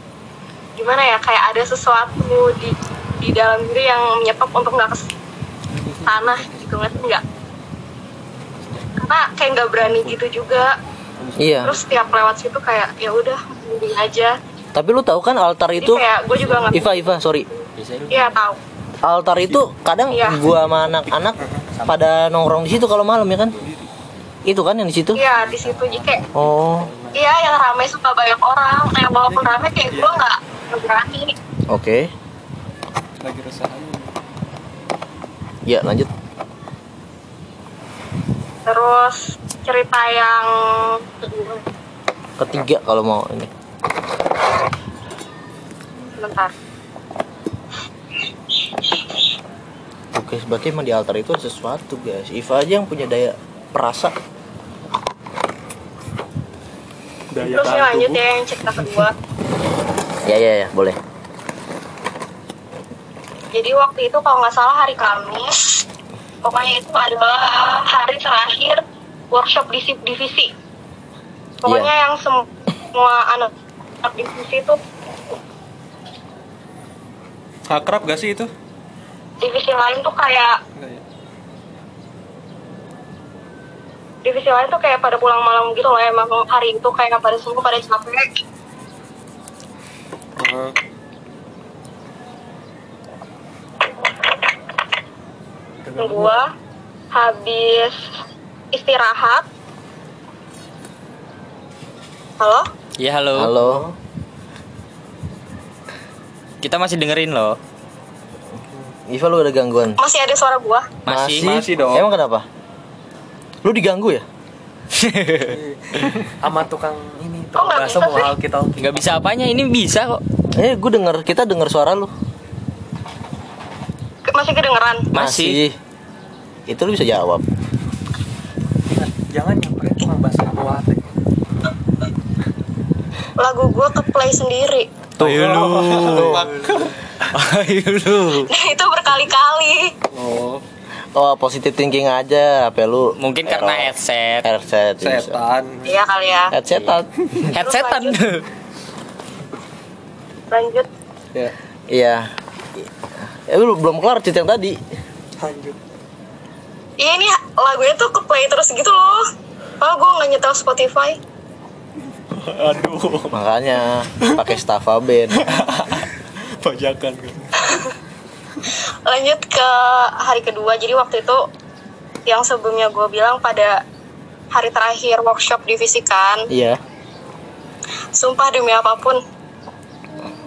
gimana ya? Kayak ada sesuatu di di dalam diri yang menyetop untuk nggak ke sana gitu nggak sih nggak? Karena kayak nggak berani gitu juga. Iya. Terus setiap lewat situ kayak ya udah mending aja. Tapi lu tahu kan altar Jadi itu kayak gue juga nggak. Iva Iva, sorry. Iya tahu. Altar itu kadang Iya. gua sama anak-anak pada nongkrong di situ kalau malam ya kan? Itu kan yang di situ? Iya di situ kayak Oh, Iya yang ramai suka banyak orang. Kayak walaupun ramai kayak gue nggak berani. oke. lagi resahan Ya, lanjut. Terus cerita yang kedua, Ketiga kalau mau ini. bentar. Oke, berarti emang di altar itu ada sesuatu, guys. Iva aja yang punya daya perasa. Terus yang lanjut ya yang cerita kedua. Ya, ya, ya, boleh. Jadi waktu itu kalau nggak salah hari Kamis, pokoknya itu adalah hari terakhir workshop di divisi. Pokoknya yang semua anak anak divisi itu akrab gak sih itu divisi lain tuh kayak ya? divisi lain tuh kayak pada pulang malam gitu loh emang hari itu kayak pada semua pada capek Ah, gua habis istirahat halo Iya halo. Halo. Kita masih dengerin loh. Iva lu ada gangguan? masih ada suara gua Masih. Masih dong. Emang kenapa? Lu diganggu ya? sama tukang ini tukang nggak bakso bisa mau sih? walkie talkie Nggak bisa apanya ini bisa kok. Eh, gue denger, kita denger suara lu. Masih kedengeran Masih. Itu lu bisa jawab. jangan nyamperin tukang bawa hati lagu gua ke play sendiri Ayo lu. Ayo lu. nah itu berkali-kali oh Oh, positive thinking aja, apa lu? Mungkin karena error. headset. headset. bisa. setan iya kali ya Headsetan. Headsetan. lanjut ya Iya. Eh, lu belum kelar cerita yang tadi. lanjut iya ini lagunya tuh ke play terus gitu loh. Oh gua nggak nyetel Spotify. Aduh. Makanya pakai Staffa Band. bajakan. Lanjut ke hari kedua. Jadi waktu itu yang sebelumnya gue bilang pada hari terakhir workshop divisi kan. Iya. sumpah demi apa pun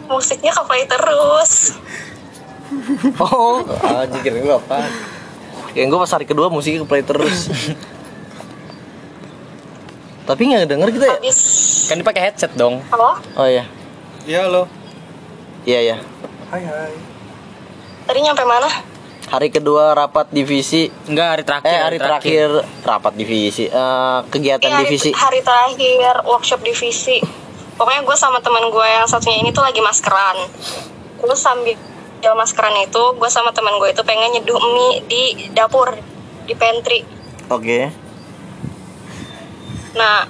musiknya ke play terus. Oh, anjir gue apa? Kayak gue pas hari kedua musiknya play terus. Tapi nggak denger kita ya? habis Kan dipakai headset dong. apa Oh iya, Iya lo. iya ya. Hai hai. tadi nyampe mana Hari kedua rapat divisi. Enggak hari terakhir. Eh hari terakhir rapat divisi. Eh, kegiatan Iya, hari, divisi. hari terakhir workshop divisi pokoknya gue sama teman gue yang satunya ini tuh lagi maskeran terus sambil maskeran itu gue sama teman gue itu pengen nyeduh mie di dapur di pantry Oke. Nah,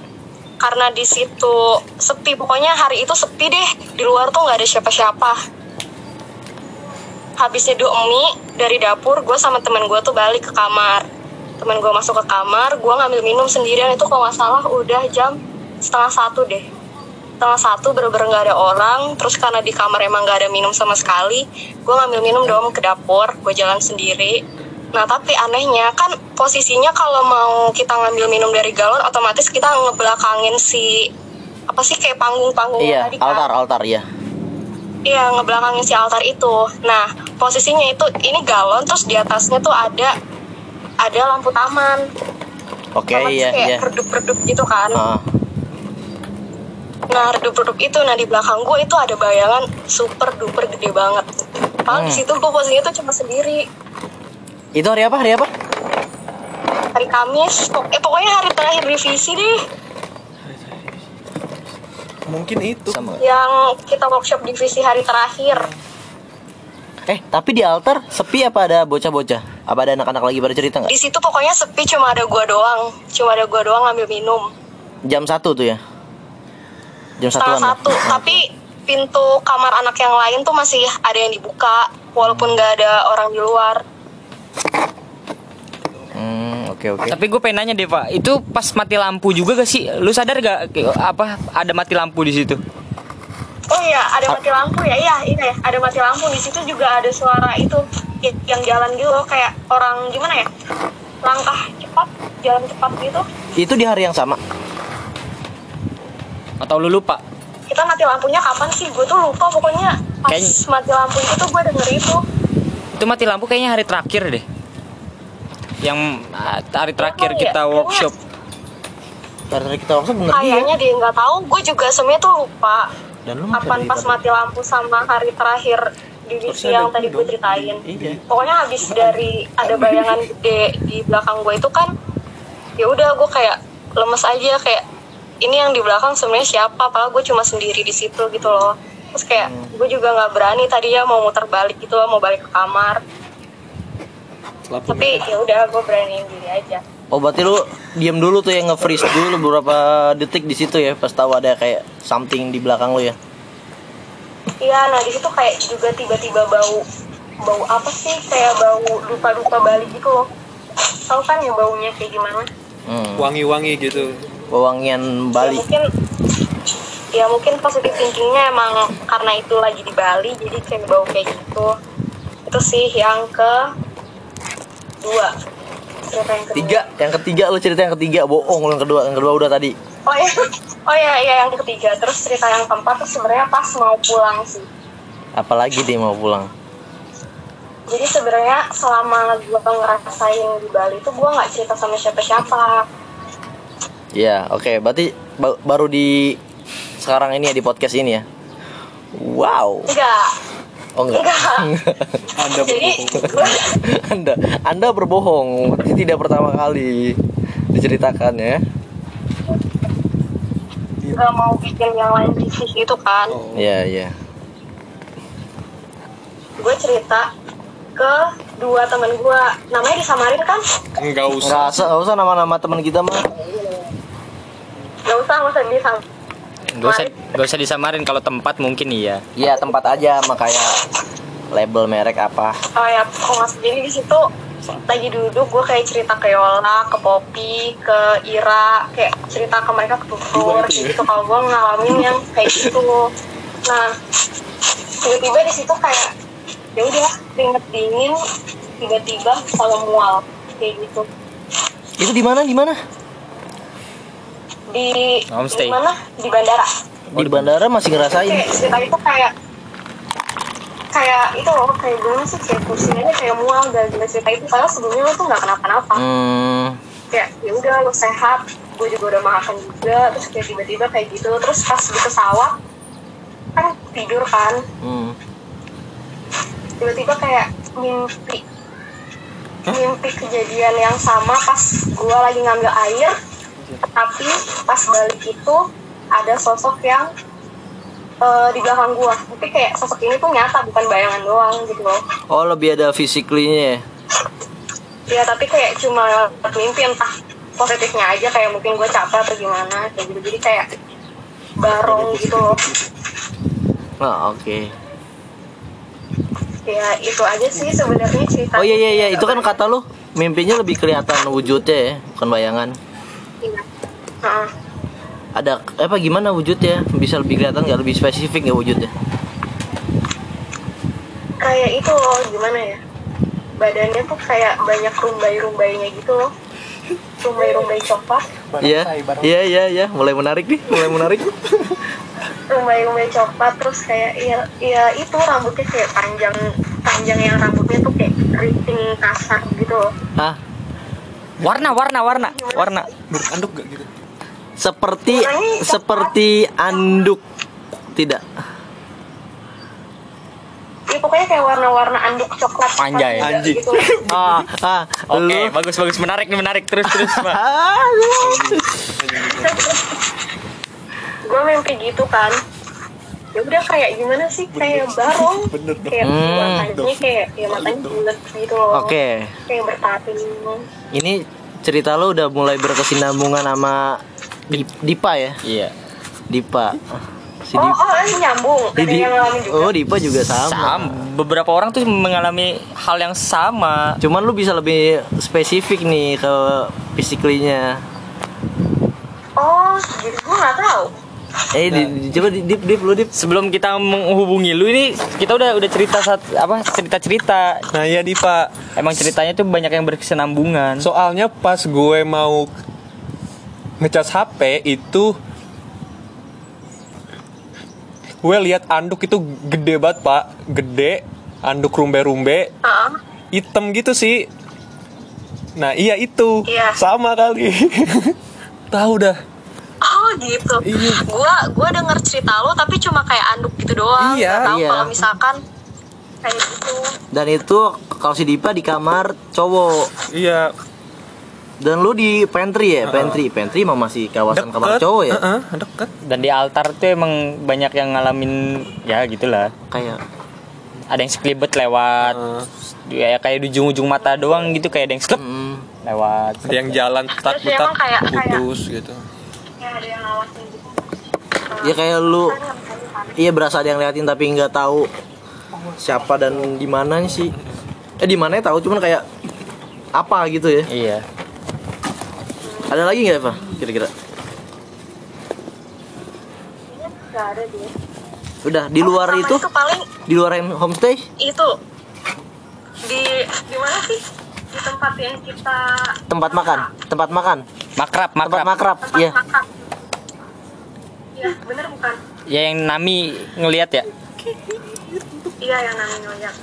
karena di situ sepi, pokoknya hari itu sepi deh. Di luar tuh nggak ada siapa-siapa. Habis nyeduh mie dari dapur, gue sama temen gue tuh balik ke kamar. Temen gue masuk ke kamar, gue ngambil minum sendirian itu kalau nggak salah udah jam setengah satu deh. Setengah satu bener-bener nggak ada orang, terus karena di kamar emang nggak ada minum sama sekali, gue ngambil minum dong ke dapur, gue jalan sendiri. Nah tapi anehnya kan posisinya kalau mau kita ngambil minum dari galon otomatis kita ngebelakangin si apa sih kayak panggung-panggung Iya, tadi kan? altar altar ya. Iya ngebelakangin si altar itu. Nah posisinya itu ini galon terus di atasnya tuh ada ada lampu taman. Oke, Taman iya kayak iya. redup-redup gitu kan. Ah, Nah redup-redup itu nah di belakang gue itu ada bayangan super duper gede banget. Padahal di Hmm. situ gue posisinya tuh cuma sendiri. itu hari apa? Hari apa? Hari Kamis, pok- eh pokoknya hari terakhir revisi deh. Mungkin itu. Sama. yang kita workshop divisi hari terakhir Eh, tapi di altar sepi apa ada bocah-bocah? Apa ada anak-anak lagi pada cerita nggak? di situ pokoknya sepi cuma ada gua doang cuma ada gua doang ngambil minum Jam satu tuh ya? Jam setengah ya? satu tapi pintu kamar anak yang lain tuh masih ada yang dibuka walaupun nggak ada orang di luar Hmm, oke oke. Tapi gue pengen nanya deh pak, itu pas mati lampu juga gak sih? Lu sadar gak apa ada mati lampu di situ? oh iya ada mati lampu ya iya ini ya ada mati lampu di situ juga ada suara itu yang jalan gitu loh kayak orang gimana ya langkah cepat jalan cepat gitu Itu di hari yang sama. Atau lu lupa? kita mati lampunya kapan sih gue tuh lupa pokoknya pas Kayaknya- mati lampu itu tuh gue denger itu Itu mati lampu kayaknya hari terakhir deh. Yang ah, hari terakhir Emang ya? kita Kayaknya- workshop. Karena kita langsung bener kayaknya dia nggak tahu gue juga sebenarnya tuh lupa Dan lu kapan di pas mati lampu sama hari terakhir divisi Harusnya yang tadi gue ceritain Iya. pokoknya habis dari ada bayangan gede di belakang gue itu kan ya udah gue kayak lemes aja kayak ini yang di belakang sebenarnya siapa padahal gue cuma sendiri di situ gitu loh terus kayak Hmm. gue juga nggak berani tadi ya mau muter balik gitu loh mau balik ke kamar tapi ya udah gue beraniin diri aja Oh berarti lu diam dulu tuh yang nge-freeze dulu beberapa detik di situ ya pas tahu ada kayak something di belakang lu ya. Iya, nah di situ kayak juga tiba-tiba bau bau apa sih? Kayak bau lupa-lupa Bali gitu loh. Tahu kan ya baunya kayak gimana? Hmm. wangi-wangi gitu. Wewangian Bali. Ya mungkin ya mungkin positif thinkingnya emang karena itu lagi di Bali jadi kayak bau kayak gitu. Itu sih yang ke dua. Cerita yang kedua. Tiga, yang ketiga lu cerita yang ketiga bohong lu yang kedua, yang kedua udah tadi. Oh ya, oh ya, ya yang ketiga. Terus cerita yang keempat tuh sebenarnya pas mau pulang sih. Apalagi dia mau pulang. Jadi sebenarnya selama gue ngerasain di Bali itu gue nggak cerita sama siapa-siapa. Ya, oke. Berarti ba- baru di sekarang ini ya di podcast ini ya. Wow. Enggak. Oh enggak. Anda Jadi gue anda, Anda berbohong. Berarti tidak pertama kali diceritakan ya. nggak mau bikin yang lain bisnis gitu kan. Iya, iya. Gue cerita ke dua temen gue. Namanya disamarin kan? Enggak usah. Enggak usah, usah nama-nama teman kita mah. Gak usah, nggak usah disam. Gak usah, gak usah disamarin kalau tempat mungkin iya. Iya, tempat aja sama kayak label merek apa. Oh ya, kok nggak sendiri di situ lagi duduk gue kayak cerita ke Yola, ke Poppy, ke Ira, kayak cerita ke mereka ke kayak gitu kalau gue ngalamin yang kayak gitu. Nah, tiba-tiba di situ kayak ya udah keringet dingin tiba-tiba sama mual kayak gitu Itu di mana? Di mana? Di Homestay. di mana? Di bandara. Di bandara masih ngerasain. kayak cerita itu kayak kayak itu loh kayak gimana sih? Kayak aja kayak mual dan cerita itu. Padahal sebelumnya lo tuh nggak kenapa-napa. Hmm. kayak ya udah lo sehat gue juga udah makan juga terus kayak tiba-tiba kayak gitu. Terus pas di pesawat kan tidur kan. Hmm. tiba-tiba kayak mimpi mimpi kejadian yang sama pas gue lagi ngambil air tapi pas balik itu ada sosok yang eh, di belakang gue tapi kayak sosok ini tuh nyata bukan bayangan doang gitu loh. Oh, lebih ada physically-nya ya. ya tapi kayak cuma mimpi entah positifnya aja kayak mungkin gue capek atau gimana kayak gitu. Jadi kayak barong gitu loh. Ah, oke. ya itu aja sih sebenarnya cerita Oh iya iya iya, itu kan kata lu mimpinya lebih kelihatan wujudnya ya, bukan bayangan. Heeh. Ada apa gimana wujudnya? Bisa lebih kelihatan nggak lebih spesifik nggak wujudnya? kayak itu loh gimana ya badannya tuh kayak banyak rumbai-rumbainya gitu loh rumbai-rumbai coklat Iya, iya iya iya, mulai menarik nih, mulai menarik. rumbai-rumbai coklat terus kayak ya, ya itu rambutnya kayak panjang panjang yang rambutnya tuh kayak keriting kasar gitu loh Ah, Warna, warna, warna, warna. Beranduk gak gitu? seperti seperti anduk tidak. ya pokoknya kayak warna-warna anduk coklat Anjay. Anjing. gitu Ah, ah, Oke, lu. bagus bagus menarik nih menarik terus terus. Ah, gue mimpi gitu kan ya udah kayak gimana sih kayak barong kayak Hmm. matanya kayak ya matanya bulat gitu loh Oke. kayak bertaring Ini cerita lo udah mulai berkesinambungan sama Dip- Dipa ya? Iya. Dipa. Si oh Dipa. oh ini nyambung ada Di- yang ngalamin juga Oh, Dipa juga sama. Sama. Beberapa orang tuh mengalami hal yang sama. Cuman lu bisa lebih spesifik nih ke physically-nya. oh gitu gue nggak tahu Eh, di, di- coba di, dip, dip, lu dip. Sebelum kita menghubungi lu ini kita udah udah cerita saat apa cerita-cerita. Nah ya Dipa, Emang ceritanya tuh banyak yang berkesinambungan. soalnya pas gue mau ngecas HP itu gue lihat anduk itu gede banget pak, gede, anduk rumbe-rumbe, Heeh. hitam gitu sih. Nah iya itu, Iya. sama kali. Tahu dah. Oh gitu. Gua gua denger cerita lo tapi cuma kayak anduk gitu doang. Iya, tahu iya. kalau misalkan kayak gitu. Dan itu kalau si Dipa di kamar cowok. Iya. Dan lu di pantry ya? Pantry. Pantry mah masih kawasan kamar Deket. cowok ya? Heeh, deket. Dan di altar tuh emang banyak yang ngalamin ya gitulah. Kayak Ada yang sekelibet lewat. Ya kayak di ujung-ujung mata doang gitu kayak ada yang slep mm, lewat. Ada yang jalan Terus petak-petak emang kayak- kayak- putus gitu. Kayak ada yang ngawasin gitu. ya kayak lu iya berasa ada yang liatin tapi nggak tahu siapa dan di mana sih. Eh di mana tahu cuman kayak apa gitu ya. Iya. Ada lagi nggak Eva? Kira-kira? Gak ada dia. Udah di luar Sama itu, itu paling di luar yang homestay? itu di di mana sih? Di tempat yang kita Tempat makan, tempat makan, Makrab, tempat makrab. makrab. tempat Iya. makan. Iya, bener bukan? Ya yang Nami ngelihat ya. Iya yang namanya ngeliat.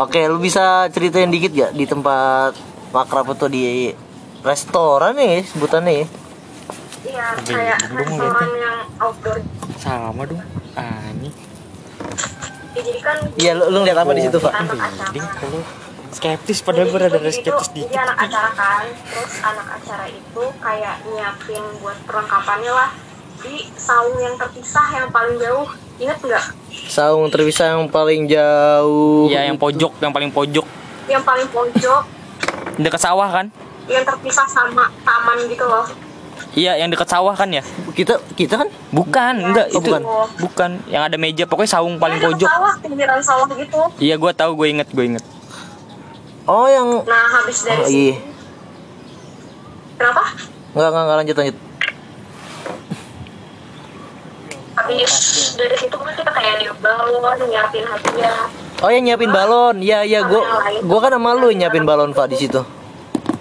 Oke, lu bisa ceritain dikit gak di tempat makrab itu di restoran nih sebutannya ya? Iya, kayak restoran yang outdoor. Sama dong. Ani. Ya, jadi kan Iya, lu, lu ngeliat apa di situ, Pak? anak acara. Skeptis padahal gue ada skeptis dikit. Jadi anak acara kan, terus anak acara itu kayak nyiapin buat perlengkapannya lah di saung yang terpisah yang paling jauh. Ingat nggak? Saung terpisah yang paling jauh. Iya yang pojok, yang paling pojok. Yang paling pojok, Dekat sawah kan? yang terpisah sama taman gitu loh. Iya, yang dekat sawah kan ya? Kita kita kan Bukan, enggak Oh, itu. bukan. Bukan. Yang ada meja, pokoknya saung paling Ya, pojok. sawah, pinggiran sawah gitu. Iya, gue tahu, gue inget, gue inget. Oh, yang Nah, habis dari Oh, iya. Kenapa? Enggak, enggak, enggak lanjut lanjut. Habis dari situ kan kita kayak di bawah nyiapin hadiah. Oh yang nyiapin balon, iya iya gua gua kan sama lu nyiapin balon Pak di situ.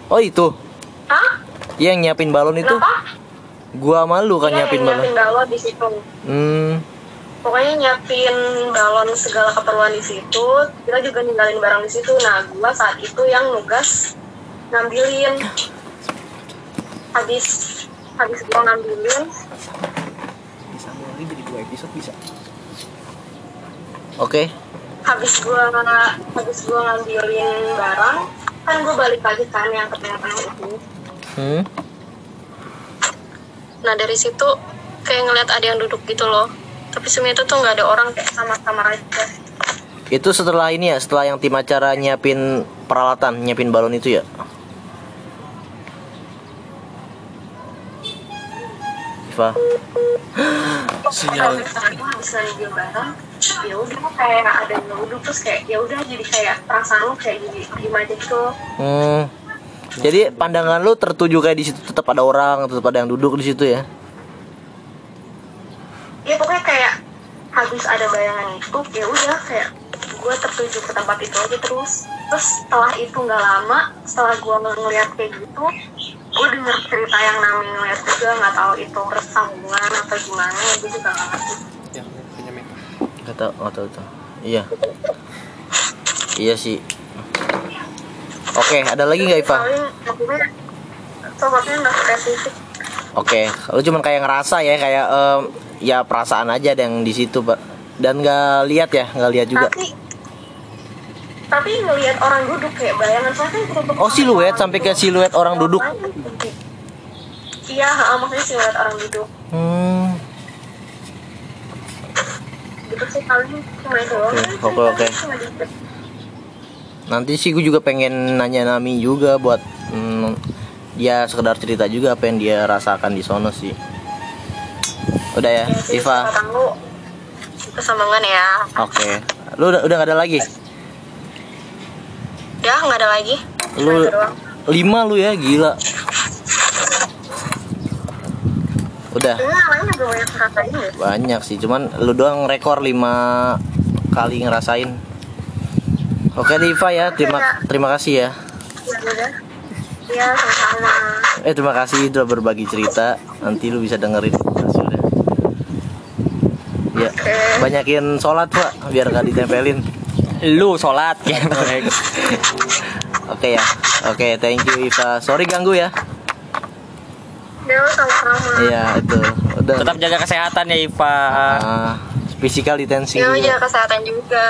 Oh itu, Hah? Iya, yang nyiapin balon itu Kenapa? gua sama lu kan Iya, nyiapin balon. nyiapin balon di situ. Hmm, Pokoknya nyiapin balon segala keperluan di situ. Kita juga ninggalin barang di situ. Nah, gua saat itu yang nugas ngambilin. Habis habis gua ngambilin, Bisa lagi jadi dua episode bisa. oke. habis gua habis gua ngambilin barang, kan gua balik lagi kan yang ke tengah-tengah itu. Hmm. Nah dari situ kayak ngeliat ada yang duduk gitu loh. Tapi sebenarnya itu tuh nggak ada orang kayak kamar-kamar aja. Itu setelah ini ya, setelah yang tim acara nyiapin peralatan, nyiapin balon itu ya. Iva. Sinyal. Ya kayak ada terus kayak ya jadi kayak kayak. Hmm. Jadi pandangan lu tertuju kayak di situ tetap ada orang, tetap ada yang duduk di situ ya. Ya pokoknya kayak habis ada bayangan itu ya udah kayak gue tertuju ke tempat itu aja terus terus setelah itu nggak lama setelah gue ngeliat kayak gitu gue denger cerita yang Nami ngeliat juga nggak tahu itu resambungan atau gimana gue juga nggak ngerti Ya, punya mic. Gak tau, gak tau tuh. Iya. Iya sih. Oke, ada lagi nggak spesifik Oke, lu cuman kayak ngerasa ya, kayak em, ya perasaan aja ada yang di situ, Pak. Dan nggak lihat ya, nggak lihat juga. tapi tapi ngelihat orang duduk kayak bayangan saya kan ketutup Oh, siluet, sampai ke siluet orang duduk. iya maksudnya siluet orang duduk Hmm. gitu sih paling cuma itu Oke, oke, oke. Nanti sih gue juga pengen nanya Nami juga buat hmm, dia sekedar cerita juga apa yang dia rasakan di sono sih. Udah ya, Ya Iva. kesambangan ya Oke. Lu udah udah gak ada lagi? Ya nggak ada lagi Lu lima lu ya, gila. Udah. Banyak ngerasain ya Banyak sih, cuman lu doang rekor 5 kali ngerasain. Oke Diva ya, terima terima kasih ya. ya udah ya sama-sama Eh terima kasih udah berbagi cerita. Nanti lu bisa dengerin. Ya, banyakin sholat pak, biar gak ditempelin. Lu sholat ya. Oke ya, oke thank you Iva. Sorry ganggu ya. ya Iya itu, udah. Tetap jaga kesehatan ya Iva. Ah, physical distancing. ya juga. jaga kesehatan juga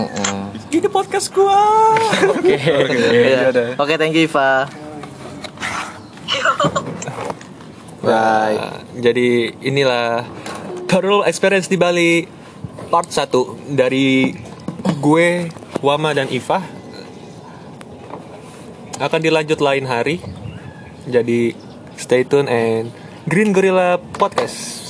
Mm-mm. Ini podcast gua. Iya. Oke thank you Iva. Baik. Jadi inilah Parallel Experience di Bali part 1 dari gue, Wama dan Iva. Akan dilanjut lain hari. Jadi stay tune and Green Gorilla Podcast.